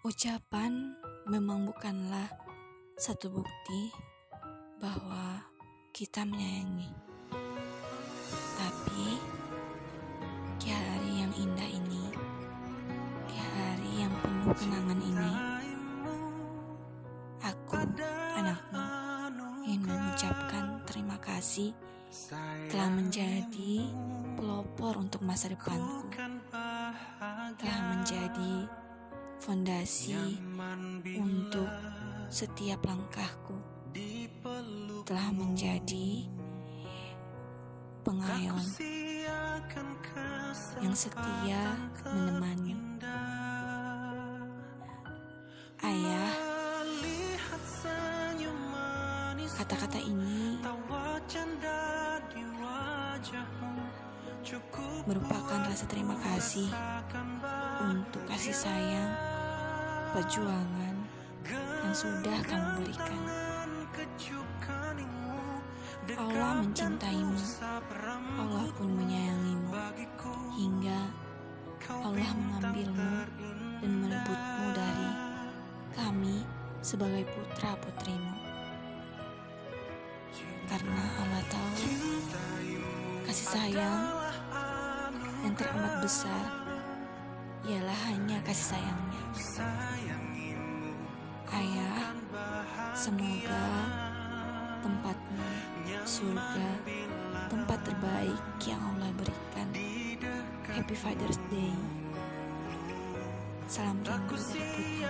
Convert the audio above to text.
Ucapan memang bukanlah satu bukti bahwa kita menyayangi. Tapi di hari yang indah ini, di hari yang penuh kenangan ini, aku, anakmu, ingin mengucapkan terima kasih telah menjadi pelopor untuk masa depanku, telah menjadi fondasi untuk setiap langkahku telah menjadi pengayom yang setia menemani. Ayah, kata-kata ini merupakan rasa terima kasih untuk kasih sayang, perjuangan yang sudah kamu berikan. Allah mencintaimu, Allah pun menyayangimu, hingga Allah mengambilmu dan merebutmu dari kami sebagai putra-putrimu. Karena Allah tahu kasih sayang yang teramat besar ialah hanya kasih sayangnya. Semoga tempatmu surga, tempat terbaik yang Allah berikan. Happy Father's Day. Salam rindu dari putri.